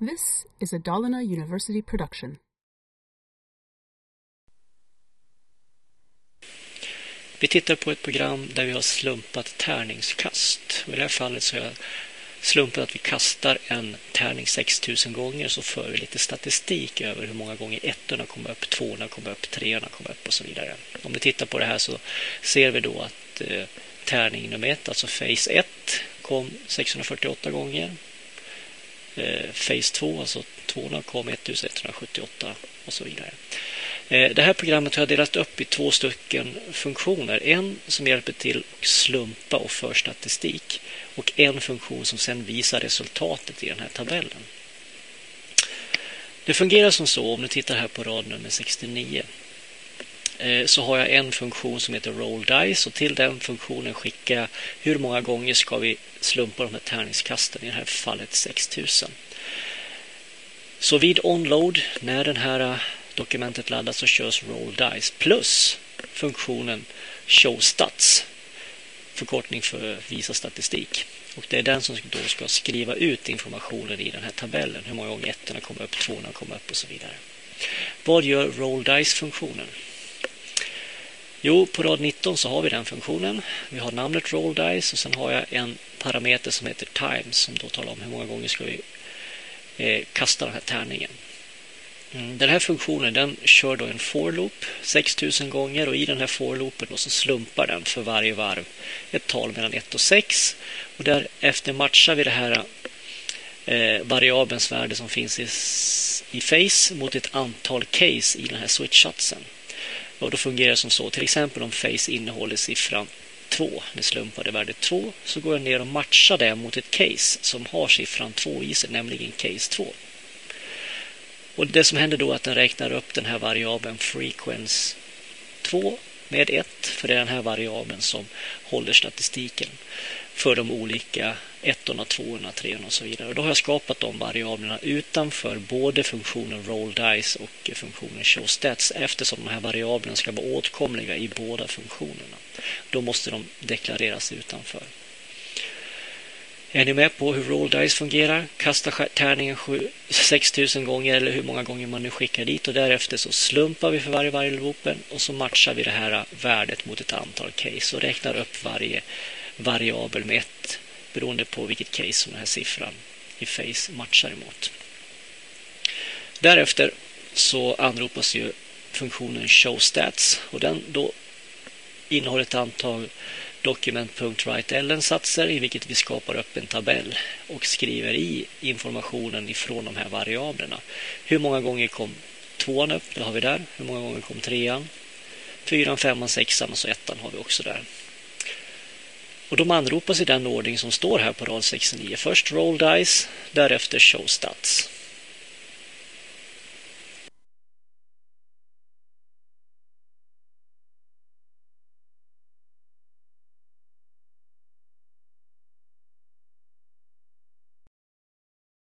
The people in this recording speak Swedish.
This is a Dalarna University production. Vi tittar på ett program där vi har slumpat tärningskast. I det här fallet så har jag slumpat att vi kastar en tärning 6000 gånger så för vi lite statistik över hur många gånger ettorna kommer upp, tvåorna kommer upp, treorna kommer upp och så vidare. Om vi tittar på det här så ser vi då att eh, tärning nummer ett, alltså Face 1, kom 648 gånger. Eh, Face 2, alltså tvåorna, kom 1178 och så vidare. Eh, det här programmet har jag delat upp i två stycken funktioner. En som hjälper till att slumpa och för statistik och en funktion som sedan visar resultatet i den här tabellen. Det fungerar som så, om du tittar här på rad nummer 69, Eh, så har jag en funktion som heter roll dice och till den funktionen skickar jag hur många gånger ska vi slumpa de här tärningskasten, i det här fallet 6000. Så vid onload, när det här eh, dokumentet laddas så körs roll dice plus funktionen show stats förkortning för visa statistik. Och det är den som då ska skriva ut informationen i den här tabellen. Hur många gånger ettorna kommer upp, tvåorna kommer upp och så vidare. Vad gör roll dice-funktionen? Jo, på rad 19 så har vi den funktionen. Vi har namnet roll dice och sen har jag en parameter som heter times som då talar om hur många gånger ska vi eh, kasta den här tärningen. Mm, den här funktionen den kör då en for loop 6000 gånger och i den här for loopen då så slumpar den för varje varv ett tal mellan 1 och 6 och därefter matchar vi det här eh, variabelns värde som finns i, i face mot ett antal case i den här switch-satsen. Och då fungerar det som så, till exempel om face innehåller siffran 2, det slumpade värdet 2, så går jag ner och matchar det mot ett case som har siffran 2 i sig, nämligen case 2. Och det som händer då är att den räknar upp den här variabeln frequency 2 med 1, för det är den här variabeln som håller statistiken för de olika ettorna, tvåorna, treorna och så vidare. Och då har jag skapat de variablerna utanför både funktionen roll dice och funktionen show stats eftersom de här variablerna ska vara åtkomliga i båda funktionerna. Då måste de deklareras utanför. Är ni med på hur roll dice fungerar? Kasta tärningen 6000 gånger eller hur många gånger man nu skickar dit och därefter så slumpar vi för varje varje loopen och så matchar vi det här värdet mot ett antal case och räknar upp varje variabel med ett beroende på vilket case som den här siffran i face matchar emot. Därefter så anropas ju funktionen showstats och den då innehåller ett antal document.writeLn-satser i vilket vi skapar upp en tabell och skriver i informationen ifrån de här variablerna. Hur många gånger kom tvåan upp? Det har vi där. Hur många gånger kom trean? Fyran, femman, sexan och så ettan har vi också där. Och de anropas i den ordning som står här på rad 69. Först roll dice, därefter show stats.